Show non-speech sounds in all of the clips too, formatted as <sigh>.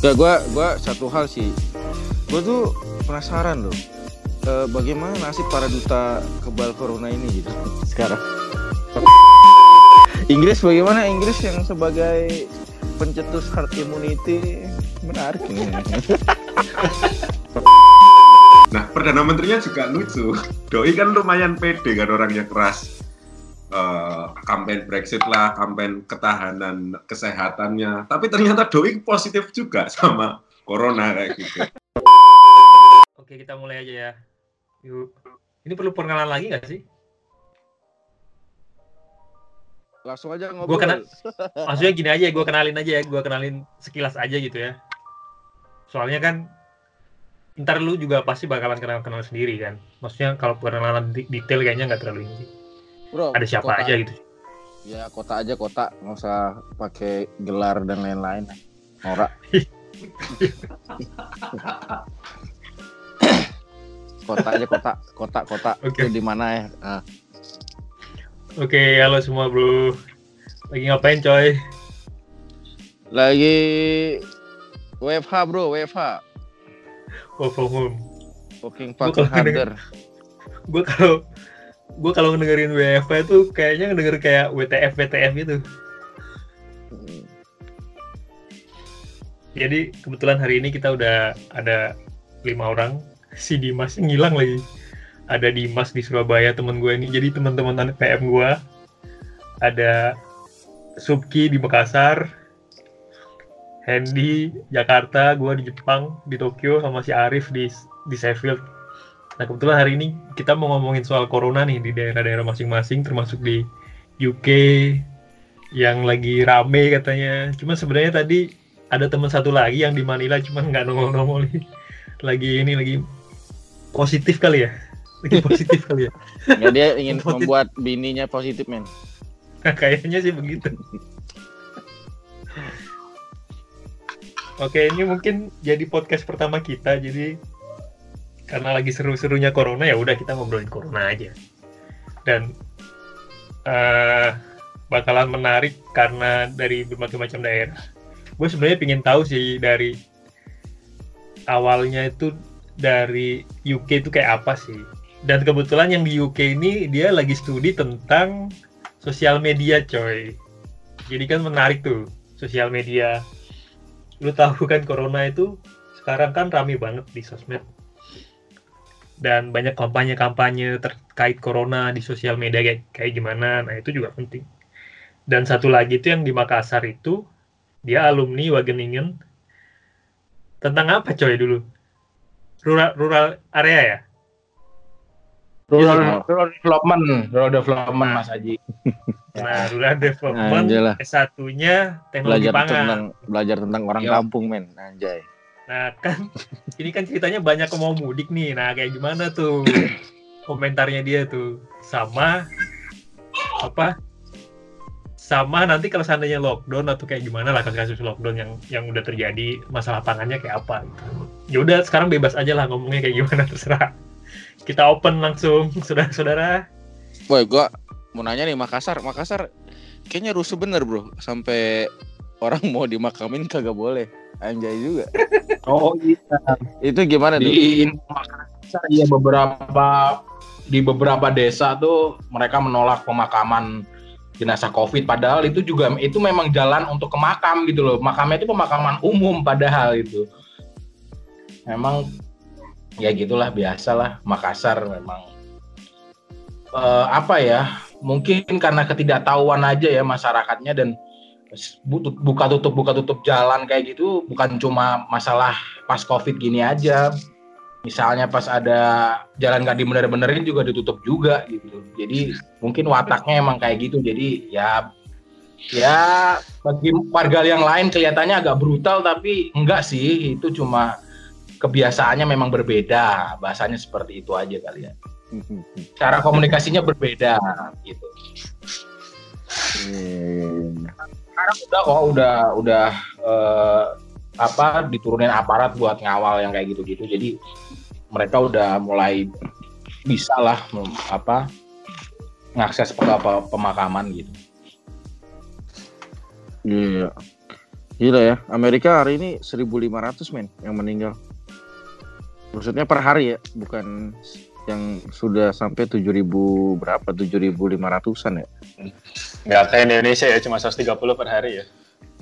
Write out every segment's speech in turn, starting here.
Gak, gue gua satu hal sih. Gue tuh penasaran loh. eh, bagaimana nasib para duta kebal corona ini gitu <laughs> sekarang. Inggris bagaimana Inggris yang sebagai pencetus herd immunity menarik ini. Nah, Perdana Menterinya juga lucu. Doi kan lumayan pede kan orangnya keras. Kampanye Brexit lah, kampanye ketahanan kesehatannya. Tapi ternyata Doi positif juga sama corona kayak gitu. Oke, kita mulai aja ya. Yuk. Ini perlu perkenalan lagi nggak sih? Langsung aja Gua ngobrol. kena- Maksudnya gini aja, gue kenalin aja ya, gue kenalin sekilas aja gitu ya. Soalnya kan ntar lu juga pasti bakalan kenal-kenal sendiri kan. Maksudnya kalau perkenalan detail kayaknya nggak terlalu ini sih. Bro, Ada siapa kota- aja gitu. Ya kota aja kota, nggak usah pakai gelar dan lain-lain. Norak. <laughs> kota aja kota, kota kota. Oke. Itu di mana ya? Ah. Oke, halo semua bro. Lagi ngapain coy? Lagi WFH bro, WFH. Work from home. Working fucking harder. Gue kalau gue kalau ngedengerin WFH itu kayaknya ngedenger kayak WTF WTF gitu. Jadi kebetulan hari ini kita udah ada lima orang. Si Dimas ngilang lagi. Ada Dimas di Surabaya teman gue ini. Jadi teman-teman anak PM gue. Ada Subki di Makassar. Hendy Jakarta, gue di Jepang, di Tokyo sama si Arif di di Sheffield. Nah kebetulan hari ini kita mau ngomongin soal corona nih di daerah-daerah masing-masing, termasuk di UK yang lagi rame katanya. Cuma sebenarnya tadi ada teman satu lagi yang di Manila cuman nggak nongol-nongol. Lagi ini lagi positif kali ya. Lagi <laughs> positif kali ya. Ya, dia ingin Positif. membuat bininya positif men. Kayaknya sih begitu. <laughs> Oke, ini mungkin jadi podcast pertama kita. Jadi karena lagi seru-serunya corona ya udah kita ngobrolin corona aja. Dan eh bakalan menarik karena dari berbagai macam daerah. Gue sebenarnya pingin tahu sih dari awalnya itu dari UK itu kayak apa sih? Dan kebetulan yang di UK ini dia lagi studi tentang sosial media coy jadi kan menarik tuh sosial media lu tahu kan corona itu sekarang kan rame banget di sosmed dan banyak kampanye-kampanye terkait corona di sosial media kayak, kayak gimana nah itu juga penting dan satu lagi tuh yang di Makassar itu dia alumni Wageningen tentang apa coy dulu rural rural area ya Rural, rural development, rural development Mas Haji. nah rural development lah. S1-nya teknologi Belajar pangan tentang belajar tentang orang Yo. kampung men. Anjay. Nah kan, <laughs> ini kan ceritanya banyak yang mau mudik nih. Nah kayak gimana tuh komentarnya dia tuh sama apa? Sama nanti kalau seandainya lockdown atau kayak gimana lah kasus lockdown yang yang udah terjadi masalah pangannya kayak apa gitu. Ya udah sekarang bebas aja lah ngomongnya kayak gimana <laughs> terserah. Kita open langsung <laughs> saudara-saudara. Boy, gua mau nanya nih Makassar. Makassar kayaknya rusuh bener bro. Sampai orang mau dimakamin kagak boleh. Anjay juga. Oh iya. Itu gimana tuh? Di Makassar ya beberapa di beberapa desa tuh mereka menolak pemakaman jenazah COVID padahal itu juga itu memang jalan untuk ke makam gitu loh. Makamnya itu pemakaman umum padahal itu. Memang ya gitulah biasalah Makassar memang Eh, apa ya? Mungkin karena ketidaktahuan aja ya masyarakatnya dan buka tutup buka tutup jalan kayak gitu bukan cuma masalah pas covid gini aja. Misalnya pas ada jalan nggak dibener-benerin juga ditutup juga gitu. Jadi mungkin wataknya emang kayak gitu. Jadi ya ya bagi warga yang lain kelihatannya agak brutal tapi enggak sih. Itu cuma kebiasaannya memang berbeda. Bahasanya seperti itu aja kali ya. <laughs> Cara komunikasinya berbeda gitu. Iya. Sekarang udah kok udah udah eh, apa diturunin aparat buat ngawal yang kayak gitu-gitu jadi mereka udah mulai bisa lah apa ngakses ke apa pemakaman gitu Iya. Gila ya, Amerika hari ini 1.500 men yang meninggal. Maksudnya per hari ya, bukan yang sudah sampai 7.000 berapa, 7.500an ya. Nggak kayak Indonesia ya, cuma 130 per hari ya.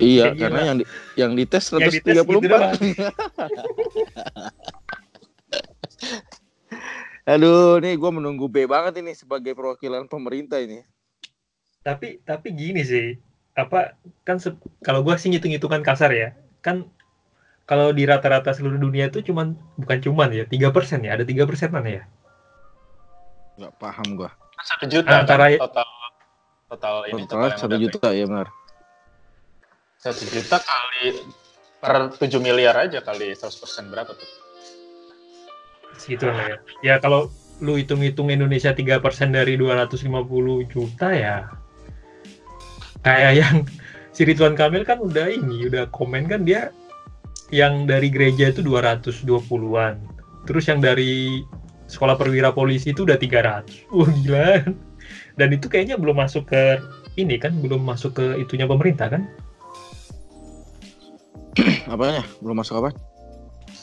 Iya, Gila. karena yang di, yang dites Yang dites gitu 134. <laughs> Aduh, nih gue menunggu B banget ini sebagai perwakilan pemerintah ini. Tapi tapi gini sih, apa kan kalau gua sih ngitung-hitungan kasar ya, kan kalau di rata-rata seluruh dunia itu cuman bukan cuman ya tiga persen ya, ada tiga persenan ya. Nggak paham gue. Kan Satu juta Antara- kan, total total ini Total satu juta ya benar. Satu juta kali per 7 miliar aja kali 100% berapa tuh? Segitu lah ya. Ya kalau lu hitung-hitung Indonesia 3% dari 250 juta ya kayak yang <laughs> si Ridwan Kamil kan udah ini udah komen kan dia yang dari gereja itu 220-an terus yang dari sekolah perwira polisi itu udah 300 wah gila dan itu kayaknya belum masuk ke ini kan belum masuk ke itunya pemerintah kan <clears throat> Apanya? Belum masuk apa?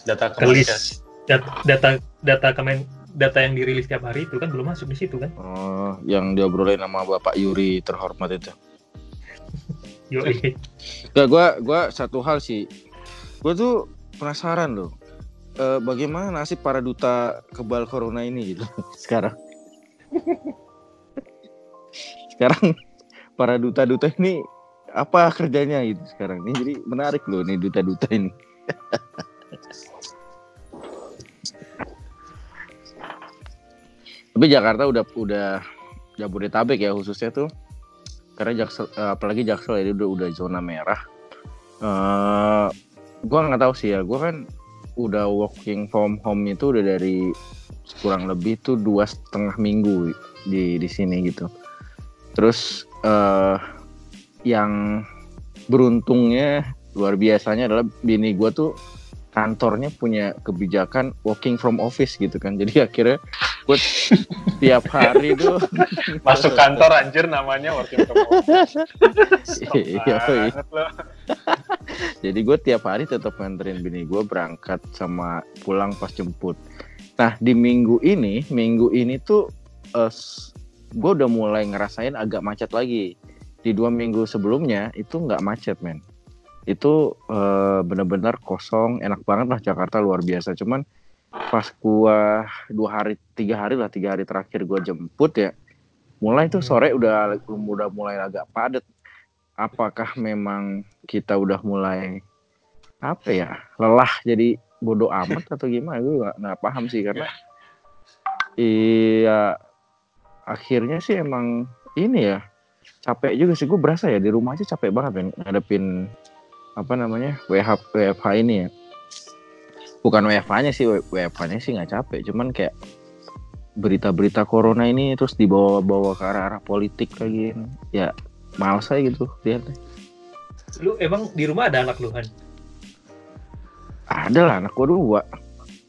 Data ke list data data data kemen data yang dirilis tiap hari itu kan belum masuk di situ kan Oh, yang diobrolin sama Bapak Yuri terhormat itu. <laughs> Yo, Gak, gua gua satu hal sih. Gua tuh penasaran loh. Eh, bagaimana nasib para duta kebal corona ini gitu <laughs> sekarang. sekarang para duta-duta ini apa kerjanya gitu sekarang ini jadi menarik loh nih duta-duta ini. Tapi Jakarta udah udah Jabodetabek ya khususnya tuh karena jaksel eh, apalagi jaksel ya udah udah zona merah eh gua nggak tahu sih ya gua kan udah working from home itu udah dari kurang lebih tuh dua setengah minggu di di sini gitu. Terus eh yang beruntungnya luar biasanya adalah bini gua tuh kantornya punya kebijakan working from office gitu kan. Jadi akhirnya gue tiap hari tuh Masuk kantor anjir namanya working from home. <laughs> Iya, iya. Jadi gue tiap hari tetap nganterin bini gue berangkat sama pulang pas jemput. Nah di minggu ini, minggu ini tuh gue udah mulai ngerasain agak macet lagi. Di dua minggu sebelumnya itu nggak macet men. Itu eh, bener-bener kosong, enak banget lah Jakarta luar biasa. Cuman pas gua dua hari, tiga hari lah, tiga hari terakhir gue jemput ya, mulai tuh sore udah udah mulai agak padat. Apakah memang kita udah mulai apa ya lelah jadi bodoh amat atau gimana? Gue nggak nggak paham sih karena iya. akhirnya sih emang ini ya capek juga sih. Gue berasa ya di rumah aja capek banget kan ngadepin apa namanya WH WFH ini ya bukan WFH-nya sih WFH-nya sih nggak capek. Cuman kayak berita-berita corona ini terus dibawa-bawa ke arah-arah politik lagi ya males aja gitu lihatnya lu emang di rumah ada anak lu kan ada lah anak gue dua.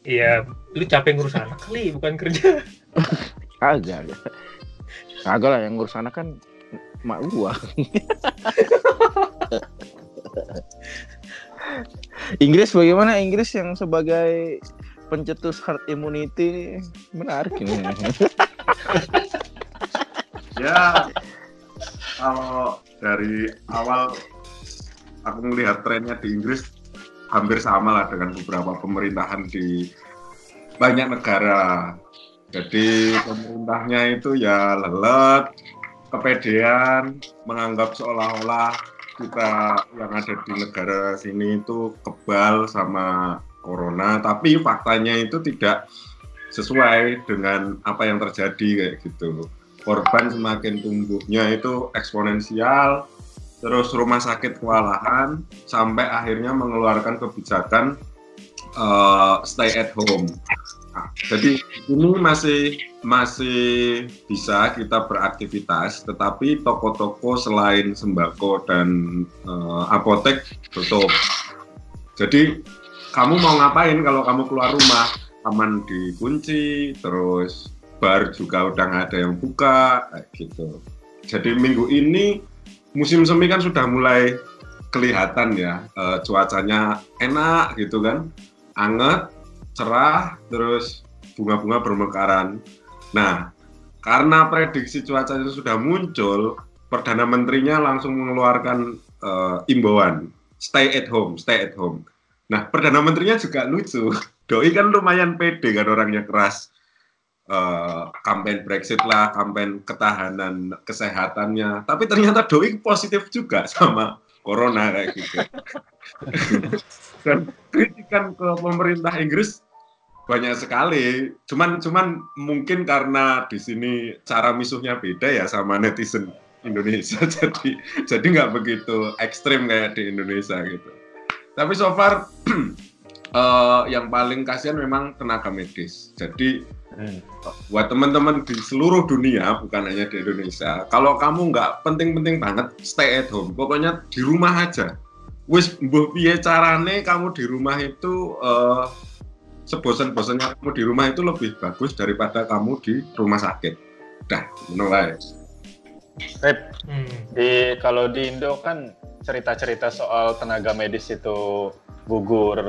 Iya lu capek ngurus anak kali bukan kerja. <laughs> Kagak, kagak. Kagak lah yang ngurus anak kan mak gua. <laughs> Inggris bagaimana Inggris yang sebagai pencetus herd immunity menarik ini. <laughs> Ya, kalau dari awal aku melihat trennya di Inggris hampir sama lah dengan beberapa pemerintahan di banyak negara. Jadi pemerintahnya itu ya lelet, kepedean, menganggap seolah-olah kita yang ada di negara sini itu kebal sama corona, tapi faktanya itu tidak sesuai dengan apa yang terjadi kayak gitu. Korban semakin tumbuhnya itu eksponensial, terus rumah sakit kewalahan sampai akhirnya mengeluarkan kebijakan uh, stay at home. Jadi ini masih masih bisa kita beraktivitas, tetapi toko-toko selain sembako dan uh, apotek tutup. Jadi kamu mau ngapain kalau kamu keluar rumah? Taman dikunci, terus bar juga udah nggak ada yang buka, kayak gitu. Jadi minggu ini musim semi kan sudah mulai kelihatan ya eh, cuacanya enak gitu kan, anget, cerah, terus bunga-bunga bermekaran. Nah, karena prediksi cuaca itu sudah muncul, perdana menterinya langsung mengeluarkan eh, imbauan stay at home, stay at home. Nah, perdana menterinya juga lucu. <laughs> Doi kan lumayan pede kan orangnya keras. Eh, kampanye Brexit lah, kampanye ketahanan kesehatannya. Tapi ternyata Doi positif juga <laughs> sama corona kayak gitu. <laughs> Dan kritikan ke pemerintah Inggris banyak sekali. Cuman cuman mungkin karena di sini cara misuhnya beda ya sama netizen Indonesia. <laughs> Jadi jadi nggak begitu ekstrim kayak di Indonesia gitu. Tapi so far <clears throat> eh, yang paling kasihan memang tenaga medis. Jadi Hmm. buat teman-teman di seluruh dunia bukan hanya di Indonesia kalau kamu nggak penting-penting banget stay at home pokoknya di rumah aja wis mbuh piye carane kamu di rumah itu eh, sebosan-bosannya kamu di rumah itu lebih bagus daripada kamu di rumah sakit. Dah menolak Rip, Hmm. di kalau di Indo kan cerita-cerita soal tenaga medis itu gugur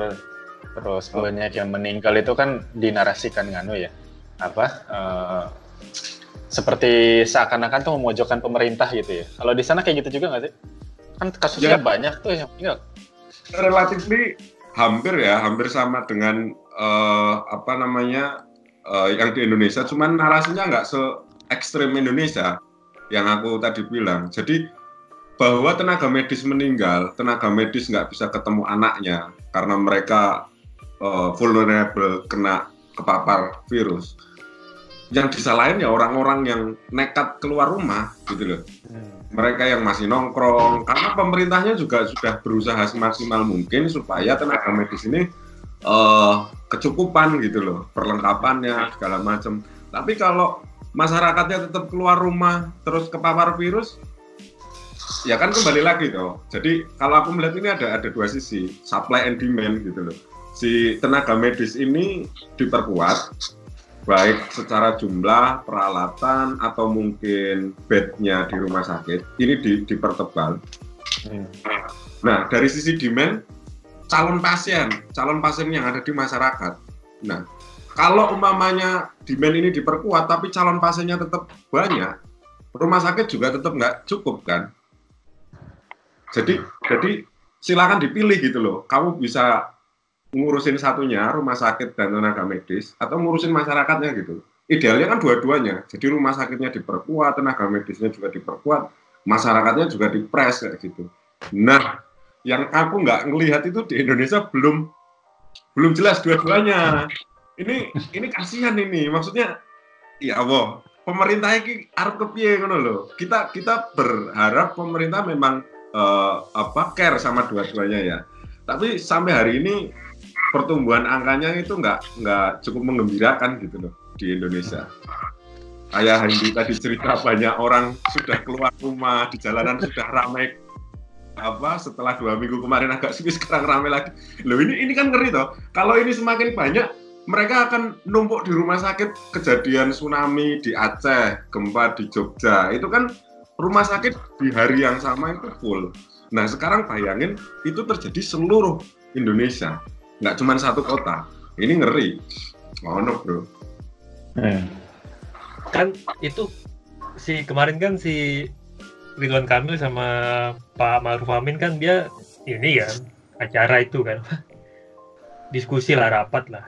terus banyak yang meninggal itu kan dinarasikan nganu ya apa eh, seperti seakan-akan tuh memojokkan pemerintah gitu ya. Kalau di sana kayak gitu juga nggak sih? Kan kasusnya Ya. banyak tuh yang meninggal. Relatively hampir ya hampir sama dengan eh, apa namanya eh, yang di Indonesia cuman narasinya nggak se ekstrim Indonesia yang aku tadi bilang. Jadi bahwa tenaga medis meninggal tenaga medis nggak bisa ketemu anaknya karena mereka eh, vulnerable kena kepapar virus. Yang disalahin ya orang-orang yang nekat keluar rumah gitu loh. Mereka yang masih nongkrong karena pemerintahnya juga sudah berusaha semaksimal mungkin supaya tenaga medis ini eh, kecukupan gitu loh perlengkapannya segala macam tapi kalau masyarakatnya tetap keluar rumah terus kepapar virus ya kan kembali lagi toh jadi kalau aku melihat ini ada ada dua sisi supply and demand gitu loh si tenaga medis ini diperkuat baik secara jumlah peralatan atau mungkin bednya di rumah sakit ini di, dipertebal. Hmm. Nah dari sisi demand calon pasien, calon pasien yang ada di masyarakat. Nah kalau umpamanya demand ini diperkuat tapi calon pasiennya tetap banyak, rumah sakit juga tetap nggak cukup kan? Jadi jadi silakan dipilih gitu loh. Kamu bisa ngurusin satunya rumah sakit dan tenaga medis atau ngurusin masyarakatnya gitu. Idealnya kan dua-duanya. Jadi rumah sakitnya diperkuat, tenaga medisnya juga diperkuat, masyarakatnya juga dipres kayak gitu. Nah, yang aku nggak ngelihat itu di Indonesia belum belum jelas dua-duanya. Ini ini kasihan ini. Maksudnya ya Allah, pemerintah ini arep kepiye loh. Kita kita berharap pemerintah memang eh, apa care sama dua-duanya ya. Tapi sampai hari ini pertumbuhan angkanya itu nggak nggak cukup mengembirakan gitu loh di Indonesia. Kayak Handi tadi cerita banyak orang sudah keluar rumah di jalanan sudah ramai apa setelah dua minggu kemarin agak <laughs> sepi sekarang ramai lagi. Loh ini ini kan ngeri toh. Kalau ini semakin banyak mereka akan numpuk di rumah sakit kejadian tsunami di Aceh, gempa di Jogja. Itu kan rumah sakit di hari yang sama itu full. Nah sekarang bayangin itu terjadi seluruh Indonesia nggak cuma satu kota. Ini ngeri. Oh no bro. Hmm. kan itu si kemarin kan si Ridwan Kamil sama Pak Maruf Amin kan dia ini kan acara itu kan <laughs> diskusi lah rapat lah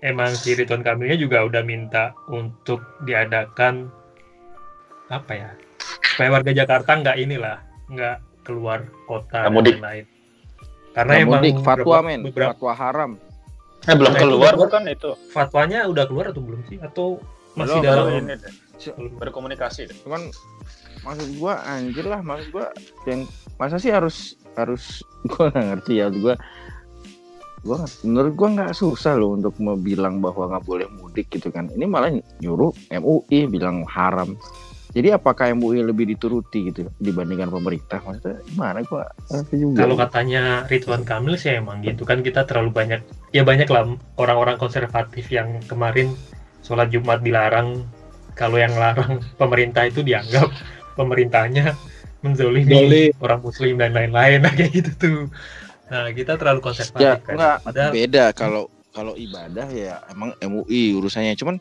emang si Ridwan Kamilnya juga udah minta untuk diadakan apa ya supaya warga Jakarta nggak inilah nggak keluar kota Nggak dan mudik. lain-lain karena emang mudik, fatwa beberapa- men, beberapa fatwa haram. Eh belum Nah, itu keluar keluar. bukan itu. fatwanya udah keluar atau belum sih atau masih Belum, dalam ini berkomunikasi deh. Cuman maksud gua anjir lah, maksud gua yang masa sih harus harus <laughs> gua nggak ngerti ya gua. Gua nggak- menurut gua nggak susah loh untuk mau bilang bahwa nggak boleh mudik gitu kan. Ini malah nyuruh MUI bilang haram. Jadi apakah MUI lebih dituruti gitu dibandingkan pemerintah? Maksudnya gimana gua? Juga. Kalau katanya Ridwan Kamil sih emang gitu kan kita terlalu banyak ya banyak lah orang-orang konservatif yang kemarin sholat Jumat dilarang. Kalau yang larang pemerintah itu dianggap pemerintahnya menzolimi Zolim. orang muslim dan lain-lain. <laughs> Nah, kayak gitu tuh. Nah kita terlalu konservatif Ya kan? enggak padahal beda kalau kalau ibadah ya emang MUI urusannya. Cuman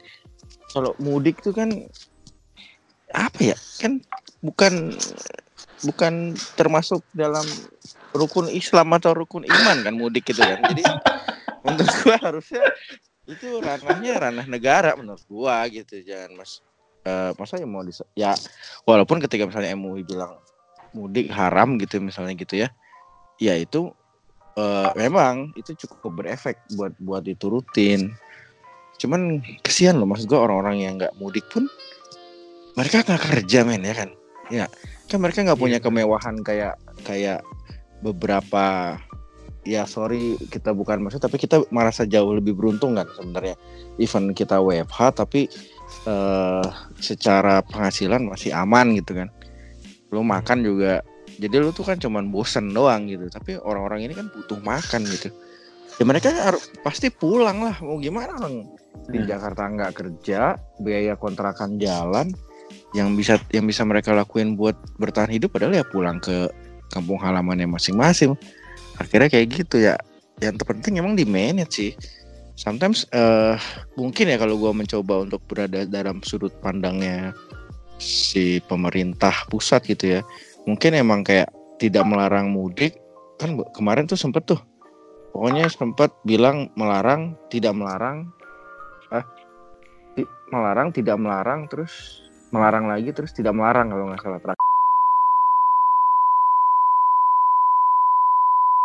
kalau mudik tuh kan apa ya kan bukan bukan termasuk dalam rukun Islam atau rukun iman kan mudik gitu kan. Jadi menurut gua harusnya itu ranahnya ranah negara menurut gua gitu jangan mas eh masa ya mau dis ya walaupun ketika misalnya MUI bilang mudik haram gitu misalnya gitu ya ya itu eh, memang itu cukup berefek buat buat diturutin cuman kesian loh maksud gua orang-orang yang nggak mudik pun mereka nggak kerja men ya kan? Ya kan mereka nggak punya Iya. kemewahan kayak kayak beberapa ya sorry kita bukan maksud tapi kita merasa jauh lebih beruntung kan sebenarnya. Even kita WFH tapi eh secara penghasilan masih aman gitu kan. Lu makan juga jadi lu tuh kan cuman bosen doang gitu. Tapi orang-orang ini kan butuh makan gitu. Ya mereka harus pasti pulang lah. Mau gimana orang? Di Hmm. Jakarta nggak kerja biaya kontrakan jalan. Yang bisa yang bisa mereka lakuin buat bertahan hidup adalah ya pulang ke kampung halamannya masing-masing. Akhirnya kayak gitu ya. Yang terpenting emang di manage sih sometimes eh mungkin ya kalau gua mencoba untuk berada dalam sudut pandangnya si pemerintah pusat gitu ya mungkin emang kayak tidak melarang mudik. Kan kemarin tuh sempet tuh pokoknya sempet bilang melarang tidak melarang ti- melarang tidak melarang terus melarang lagi terus tidak melarang kalau nggak salah terakhir.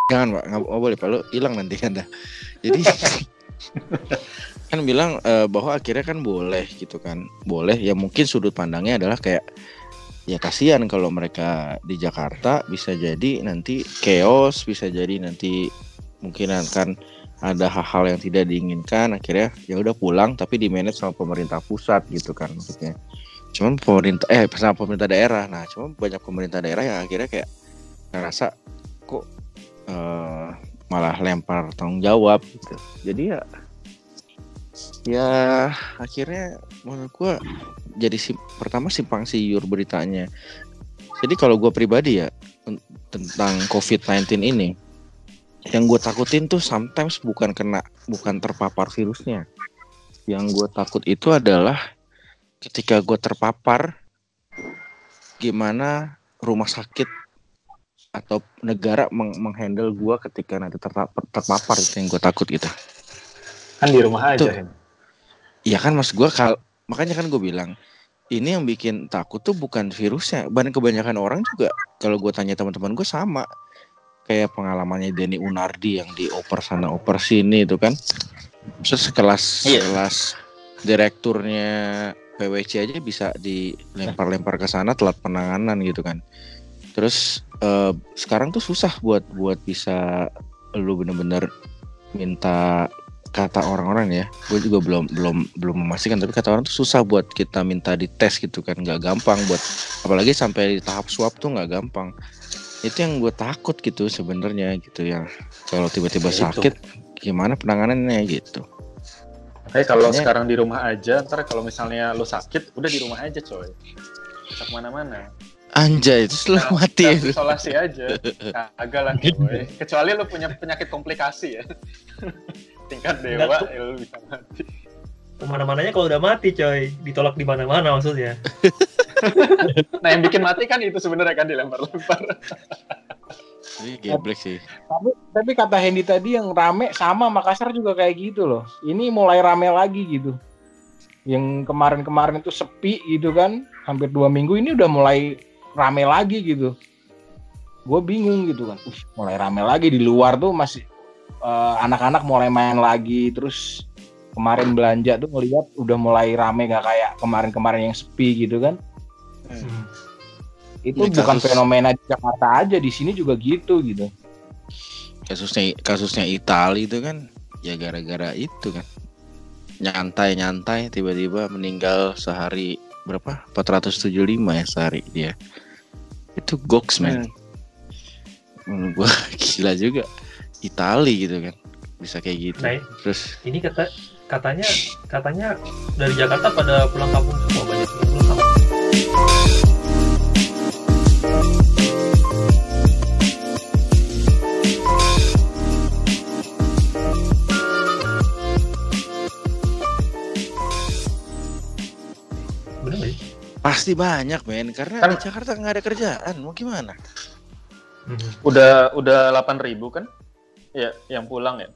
Jangan pak. Nggak boleh pak. Lo hilang nanti dah jadi <laughs> <laughs> kan bilang eh, bahwa akhirnya kan boleh gitu kan. Boleh ya mungkin sudut pandangnya adalah kayak ya kasihan kalau mereka di Jakarta bisa jadi nanti chaos bisa jadi nanti mungkin akan ada hal-hal yang tidak diinginkan akhirnya ya udah pulang tapi di manage sama pemerintah pusat gitu kan maksudnya. Cuman pemerintah eh sama pemerintah daerah. Nah cuma banyak pemerintah daerah yang akhirnya kayak ngerasa kok eh, malah lempar tanggung jawab gitu. Jadi ya ya akhirnya menurut gua jadi sim- pertama simpang siur beritanya. Jadi kalau gua pribadi ya ten- tentang COVID-19 ini yang gue takutin tuh sometimes bukan kena bukan terpapar virusnya. Yang gue takut itu adalah ketika gue terpapar gimana rumah sakit atau negara meng- menghandle gue ketika nanti terpapar, terpapar itu yang gue takut gitu Kan di rumah aja. Tuh. Iya kan mas gue kal makanya kan gue bilang ini yang bikin takut tuh bukan virusnya, dan kebanyakan orang juga kalau gue tanya teman-teman gue sama kayak pengalamannya Denny Unardi yang dioper sana oper sini itu kan, terus sekelas Iya. sekelas direkturnya PWC aja bisa dilempar-lempar ke sana telat penanganan gitu kan, terus eh, sekarang tuh susah buat buat bisa lu bener-bener minta kata orang-orang ya gue juga belum belum belum memastikan tapi kata orang tuh susah buat kita minta dites gitu kan nggak gampang buat apalagi sampai di tahap swab tuh nggak gampang itu yang gue takut gitu sebenarnya gitu ya kalau tiba-tiba Ya, itu. sakit gimana penanganannya gitu Kayak kalau Makanya- sekarang di rumah aja, ntar kalau misalnya lu sakit, udah di rumah aja coy. Bisa ke mana-mana. Anjay itu selalu mati ya. Self isolasi aja. Kagak lah coy. Kecuali lu punya penyakit komplikasi ya. <laughs> Tingkat dewa, ya lu bisa mati. ke mana-mananya kalau udah mati coy ditolak di mana-mana maksudnya <laughs> Nah yang bikin mati kan itu sebenarnya kan dilempar-lempar. <laughs> Ini geblek sih Tapi, tapi kata Hendy tadi yang rame sama Makassar juga kayak gitu loh. Ini mulai rame lagi gitu. Yang kemarin-kemarin itu sepi gitu kan, hampir dua minggu ini udah mulai rame lagi gitu. Gue bingung gitu kan. Ush, mulai rame lagi di luar tuh masih eh, anak-anak mulai main lagi. Terus kemarin belanja tuh ngeliat udah mulai rame gak kayak kemarin-kemarin yang sepi gitu kan. Hmm. Itu Ini bukan kasus- fenomena di Jakarta aja, di sini juga gitu gitu. kasusnya kasusnya Itali itu kan ya gara-gara itu kan nyantai nyantai tiba-tiba meninggal sehari berapa? 475 ya sehari dia. Itu goks man menurut gua <laughs> gila juga. Itali gitu kan bisa kayak gitu. Nah, terus ini kata katanya katanya dari Jakarta pada pulang kampung semua banyak pulang kampung Pasti banyak men, karena Kan- di Jakarta nggak ada kerjaan. Mau gimana? Mhm. Udah udah 8.000 kan? Ya, yang pulang ya.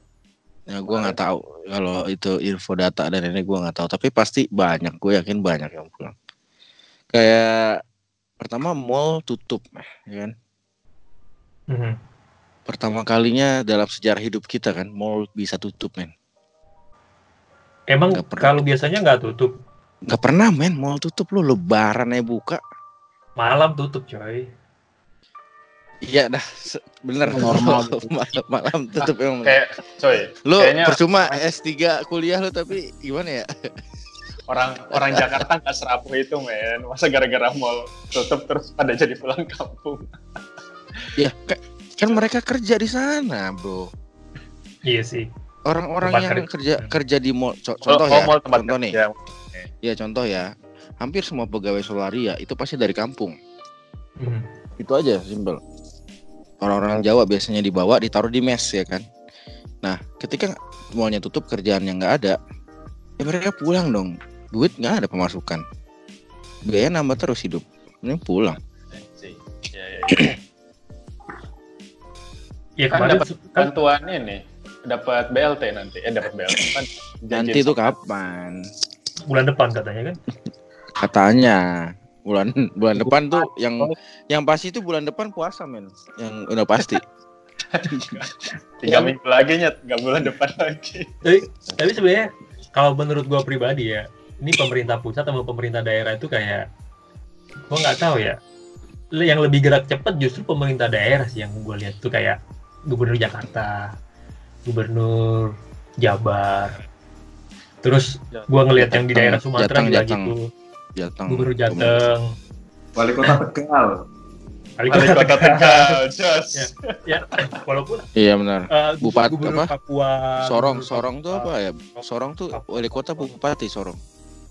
Ya gua nggak tahu kalau itu info data dan ini gua nggak tahu. Tapi pasti banyak. Gue yakin banyak yang pulang. Kayak pertama mall tutup, ya kan? Mhm. Pertama kalinya dalam sejarah hidup kita kan, mall bisa tutup men. Emang kalau biasanya nggak tutup, Gak pernah men, mall tutup lu lebaran aja buka. malam tutup coy. Iya dah, bener Normal. <laughs> malam, malam tutup emang. Kayak coy, Lu kayaknya percuma S3 kuliah lu tapi gimana ya? <laughs> orang orang Jakarta nggak serapuh itu men. Masa gara-gara mall tutup terus pada jadi pulang kampung. <laughs> Ya ka- kan mereka kerja di sana, Bro. Iya sih. Orang-orang yang kerja. kerja di mall Oh, contoh oh, ya, mall tempat contoh nih. kerja. Ya contoh ya. Hampir semua pegawai Solaria itu pasti dari kampung. Mhm. Itu aja simpel. Orang-orang Jawa biasanya dibawa ditaruh di mes ya kan. Nah, ketika mallnya tutup kerjaan yang nggak ada, ya mereka pulang dong. Duit nggak ada pemasukan. Biaya nambah terus hidup. Ini pulang. Ya, ya, ya. Ya Kan dapat kan Bantuan ini dapat BLT nanti. Eh dapat BLT kan. Nanti itu kapan? Bulan depan katanya kan. Katanya bulan bulan depan tuh yang yang pasti itu bulan depan puasa men. Yang udah pasti. <laughs> Tiga minggu lagi nyet, nggak bulan depan lagi. Tapi, tapi sebenarnya kalau menurut gua pribadi ya, ini pemerintah pusat sama pemerintah daerah itu kayak gua nggak tahu ya. Yang lebih gerak cepat justru pemerintah daerah sih yang gua lihat tuh kayak gubernur Jakarta, gubernur Jabar. Terus gua ngelihat yang di daerah Sumatera Jateng, juga Jateng. gitu, Jateng. gubernur Jateng. Wali kota Tegal. Wali kota Tegal, <laughs> jos. Ya. ya, walaupun Iya benar. uh, Bupati gubernur apa? Papua, Sorong, Sorong tuh apa ya? Sorong tuh wali kota bupati Sorong.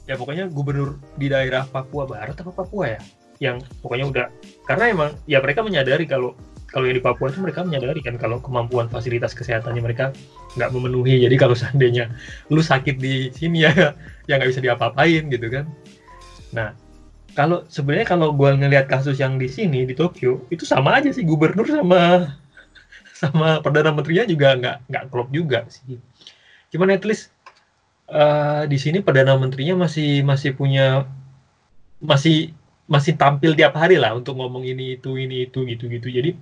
ya pokoknya gubernur di daerah Papua Barat apa Papua ya yang pokoknya udah karena emang ya mereka menyadari kalau kalau yang di Papua itu mereka menyadari kan kalau kemampuan fasilitas kesehatannya mereka nggak memenuhi. Jadi kalau seandainya lu sakit di sini ya <laughs> ya nggak bisa diapa-apain gitu kan. Nah kalau sebenarnya kalau gua ngelihat kasus yang di sini di Tokyo itu sama aja sih. Gubernur sama <laughs> sama perdana menterinya juga nggak nggak klop juga sih. Cuman at least eh, di sini perdana menterinya masih masih punya masih masih tampil tiap hari lah untuk ngomong ini itu ini itu gitu gitu jadi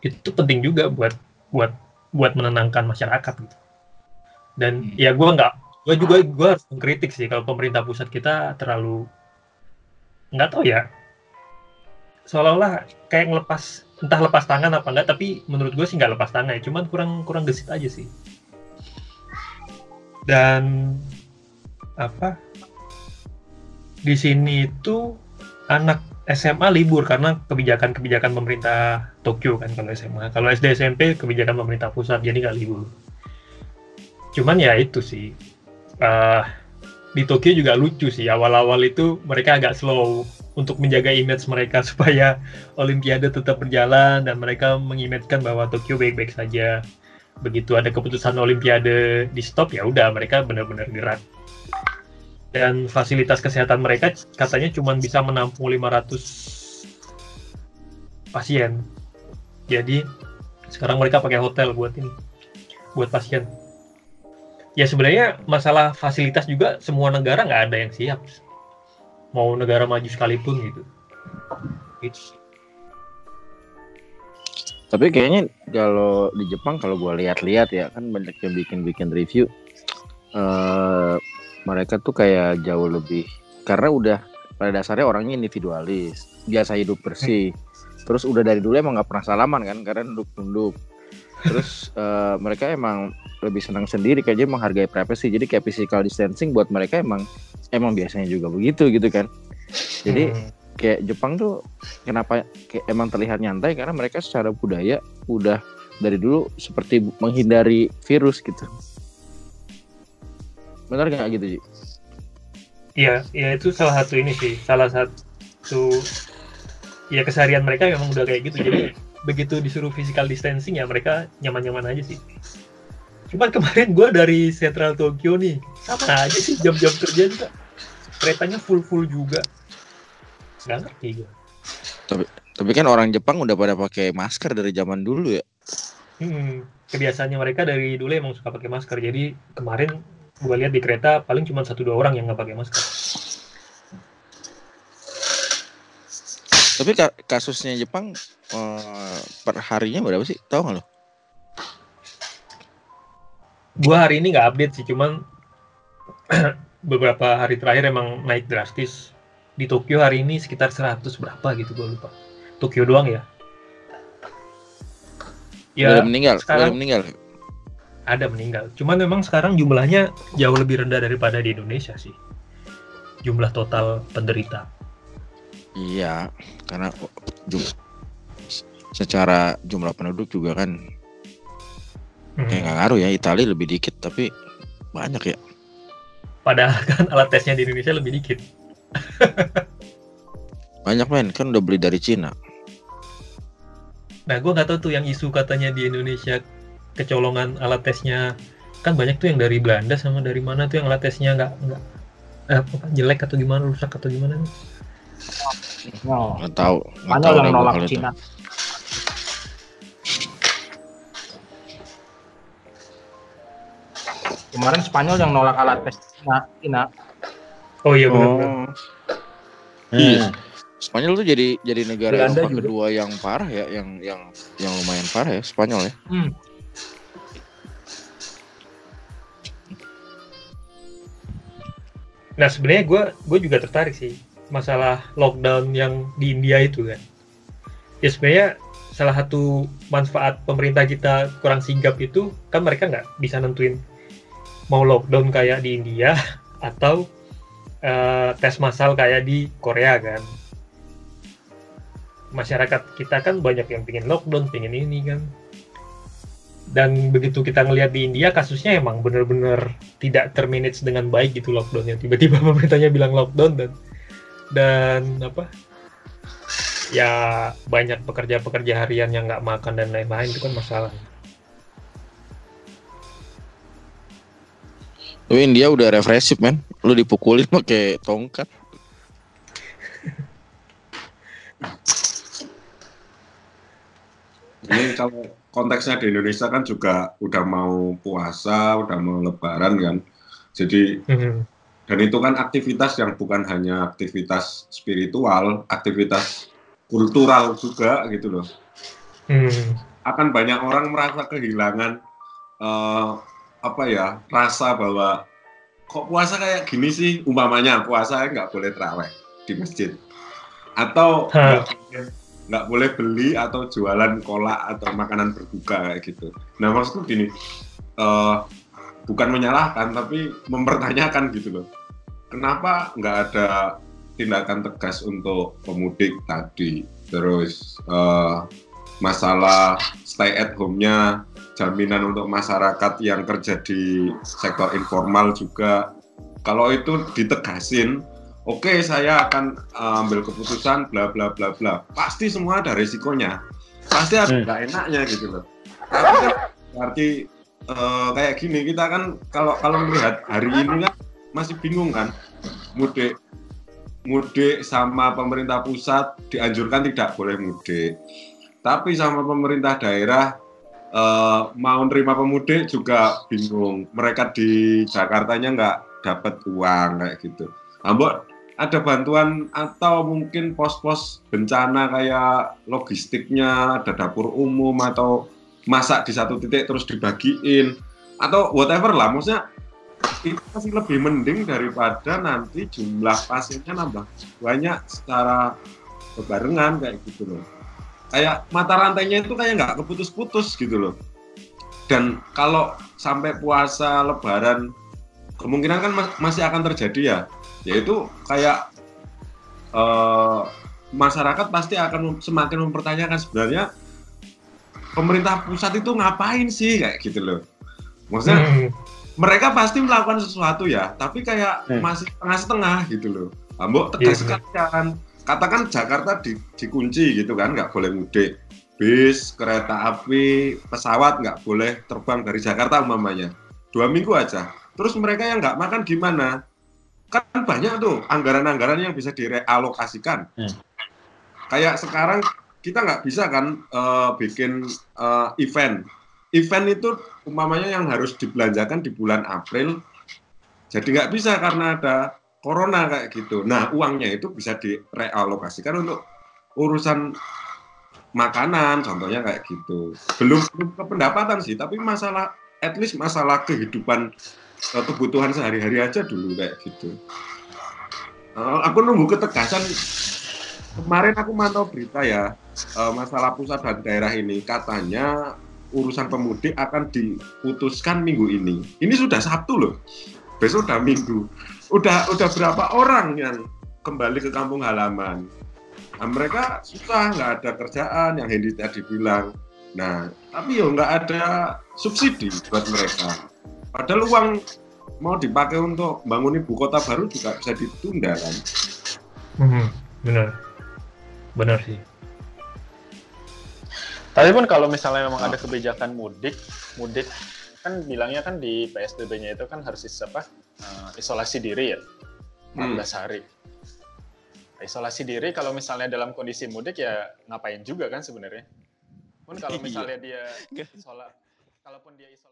itu penting juga buat buat buat menenangkan masyarakat gitu. Dan Hmm. ya gua nggak gua juga gua harus mengkritik sih kalau pemerintah pusat kita terlalu nggak tahu ya. Seolah-olah kayak ngelepas entah lepas tangan apa enggak tapi menurut gue sih nggak lepas tangan ya. Cuman kurang kurang gesit aja sih. Dan apa? Di sini itu anak SMA libur karena kebijakan-kebijakan pemerintah Tokyo kan kalau SMA kalau SD SMP kebijakan pemerintah pusat jadi nggak libur. Cuman ya itu sih. Eh, di Tokyo juga lucu sih. Awal-awal itu mereka agak slow untuk menjaga image mereka <laughs> supaya Olimpiade tetap berjalan dan mereka mengimagekan bahwa Tokyo baik-baik saja. Begitu ada keputusan Olimpiade di stop ya udah mereka benar-benar gerak dan fasilitas kesehatan mereka katanya cuma bisa menampung 500 pasien. Jadi sekarang mereka pakai hotel buat ini buat pasien. Ya sebenarnya masalah fasilitas juga semua negara nggak ada yang siap. Mau negara maju sekalipun gitu. It's, Tapi kayaknya kalau di Jepang kalau gua lihat-lihat ya kan banyak yang bikin-bikin review. Eh mereka tuh kayak jauh lebih karena udah pada dasarnya orangnya individualis, biasa hidup bersih. Terus udah dari dulu emang nggak pernah salaman kan karena nunduk-nunduk. Terus <laughs> eh, mereka emang lebih senang sendiri kayaknya menghargai privacy. Jadi kayak physical distancing buat mereka emang emang biasanya juga begitu gitu kan. Jadi Hmm. kayak Jepang tuh kenapa kayak emang terlihat nyantai karena mereka secara budaya udah dari dulu seperti menghindari virus gitu. Benar nggak gitu Ji? Iya, ya itu salah satu ini sih, salah satu ya keseharian mereka memang udah kayak gitu. Jadi begitu disuruh physical distancing ya mereka nyaman-nyaman aja sih. Cuman kemarin gue dari Central Tokyo nih, sama aja sih jam-jam kerja juga. Keretanya full-full juga. Gak ngerti gue. Tapi kan orang Jepang udah pada pakai masker dari zaman dulu ya. Hmm, kebiasaannya mereka dari dulu emang suka pakai masker. Jadi kemarin gue lihat di kereta paling cuma satu dua orang yang nggak pakai masker. Tapi ka- kasusnya Jepang eh, per harinya berapa sih? Tahu nggak lo? Gue hari ini nggak update sih, cuman <clears throat> beberapa hari terakhir emang naik drastis. Di Tokyo hari ini sekitar 100 berapa gitu gue lupa. Tokyo doang ya. Udah Ya meninggal, sekarang- udah meninggal. Ada meninggal. Cuman memang sekarang jumlahnya jauh lebih rendah daripada di Indonesia sih. Jumlah total penderita. Iya, karena jum- secara jumlah penduduk juga kan Hmm. kayak nggak ngaruh ya. Italia lebih dikit tapi banyak ya. Padahal <laughs> kan alat tesnya di Indonesia lebih dikit. Banyak men, kan udah beli dari Cina. Nah, gue nggak tahu tuh yang isu katanya di Indonesia kecolongan alat tesnya kan banyak tuh yang dari Belanda sama dari mana tuh yang alat tesnya nggak nggak eh, apa, jelek atau gimana rusak atau gimana Oh, Nggak tahu. nggak tahu yang nolak itu. Cina. Kemarin Spanyol yang nolak alat tes Cina. Oh iya benar Oh. Iya. Spanyol tuh jadi jadi negara Belanda Eropa juga. kedua yang parah ya, yang yang yang lumayan parah ya Spanyol ya. Hmm. Nah sebenarnya gue gue juga tertarik sih masalah lockdown yang di India itu kan. Ya sebenarnya salah satu manfaat pemerintah kita kurang sigap itu kan mereka nggak bisa nentuin mau lockdown kayak di India <laughs> atau eh, tes massal kayak di Korea kan. Masyarakat kita kan banyak yang pingin lockdown pingin ini kan dan begitu kita ngelihat di India kasusnya emang bener-bener tidak termanage dengan baik gitu lockdownnya. Tiba-tiba <laughs> pemerintahnya bilang lockdown dan dan apa? Ya banyak pekerja-pekerja harian yang nggak makan dan lain-lain itu kan masalah. Tapi India udah represif men, lu dipukulin pakai tongkat. Ini kalau konteksnya di Indonesia kan juga udah mau puasa, udah mau lebaran kan. Jadi Hmm. dan itu kan aktivitas yang bukan hanya aktivitas spiritual, aktivitas kultural juga gitu loh. Hmm. Akan banyak orang merasa kehilangan eh, apa ya rasa bahwa kok puasa kayak gini sih umpamanya puasa nggak boleh terawih di masjid atau. Nggak boleh- beli atau jualan kolak atau makanan berbuka kayak gitu. Nah maksudku gini, eh, bukan menyalahkan tapi mempertanyakan gitu loh. Kenapa nggak ada tindakan tegas untuk pemudik tadi? Terus eh, masalah stay at home-nya, jaminan untuk masyarakat yang kerja di sektor informal juga. Kalau itu ditegasin, oke saya akan uh, ambil keputusan bla bla bla bla. Pasti semua ada risikonya. Pasti ada Hmm. nggak enaknya gitu loh. Tapi kan berarti uh, kayak gini kita kan kalau kalau melihat hari ini kan masih bingung kan mudik mudik sama pemerintah pusat dianjurkan tidak boleh mudik. Tapi sama pemerintah daerah eh, mau nerima pemudik juga bingung. Mereka di Jakartanya nggak dapat uang kayak gitu. Ambok ada bantuan atau mungkin pos-pos bencana kayak logistiknya, ada dapur umum atau masak di satu titik terus dibagiin atau whatever lah. Maksudnya itu masih lebih mending daripada nanti jumlah pasiennya nambah banyak secara berbarengan kayak gitu loh kayak mata rantainya itu kayak nggak keputus-putus gitu loh. Dan kalau sampai puasa Lebaran kemungkinan kan ma- masih akan terjadi ya, yaitu kayak eh, masyarakat pasti akan semakin mempertanyakan sebenarnya pemerintah pusat itu ngapain sih kayak gitu loh. Maksudnya Hmm. mereka pasti melakukan sesuatu ya, tapi kayak Hmm. masih setengah-setengah gitu loh. Ambok tegas Iya, sekali kan. Katakan Jakarta di, dikunci gitu kan, nggak boleh mudik. bis, kereta api, pesawat nggak boleh terbang dari Jakarta umpamanya. Dua minggu aja. Terus mereka yang nggak makan gimana? Kan banyak tuh anggaran-anggaran yang bisa direalokasikan. Hmm. Kayak sekarang kita nggak bisa kan eh, bikin eh, event. Event itu umpamanya yang harus dibelanjakan di bulan April, jadi nggak bisa karena ada corona kayak gitu. Nah uangnya itu bisa direalokasikan untuk urusan makanan, contohnya kayak gitu. Belum belum ke pendapatan sih, tapi masalah at least masalah kehidupan eh, kebutuhan sehari-hari aja dulu kayak gitu. Eh, aku nunggu ketegasan. Kemarin aku mantau berita ya eh, masalah pusat dan daerah ini katanya urusan pemudik akan diputuskan minggu ini. Ini sudah Sabtu loh. Besok udah Minggu. Udah udah berapa orang yang kembali ke kampung halaman? Nah, mereka susah, nggak ada kerjaan yang Hendy tadi bilang. Nah, tapi ya nggak ada subsidi buat mereka. Padahal uang mau dipakai untuk bangun ibu kota baru juga bisa ditunda kan. Hmm, benar. Benar sih. Tapi pun kalau misalnya memang ada kebijakan mudik, mudik kan bilangnya kan di PSBB-nya itu kan harus is- apa? eh, isolasi diri ya. 14 hari. Isolasi diri kalau misalnya dalam kondisi mudik ya ngapain juga kan sebenarnya. Pun kalau <laughs> Iya. misalnya dia isola kalaupun dia isolasi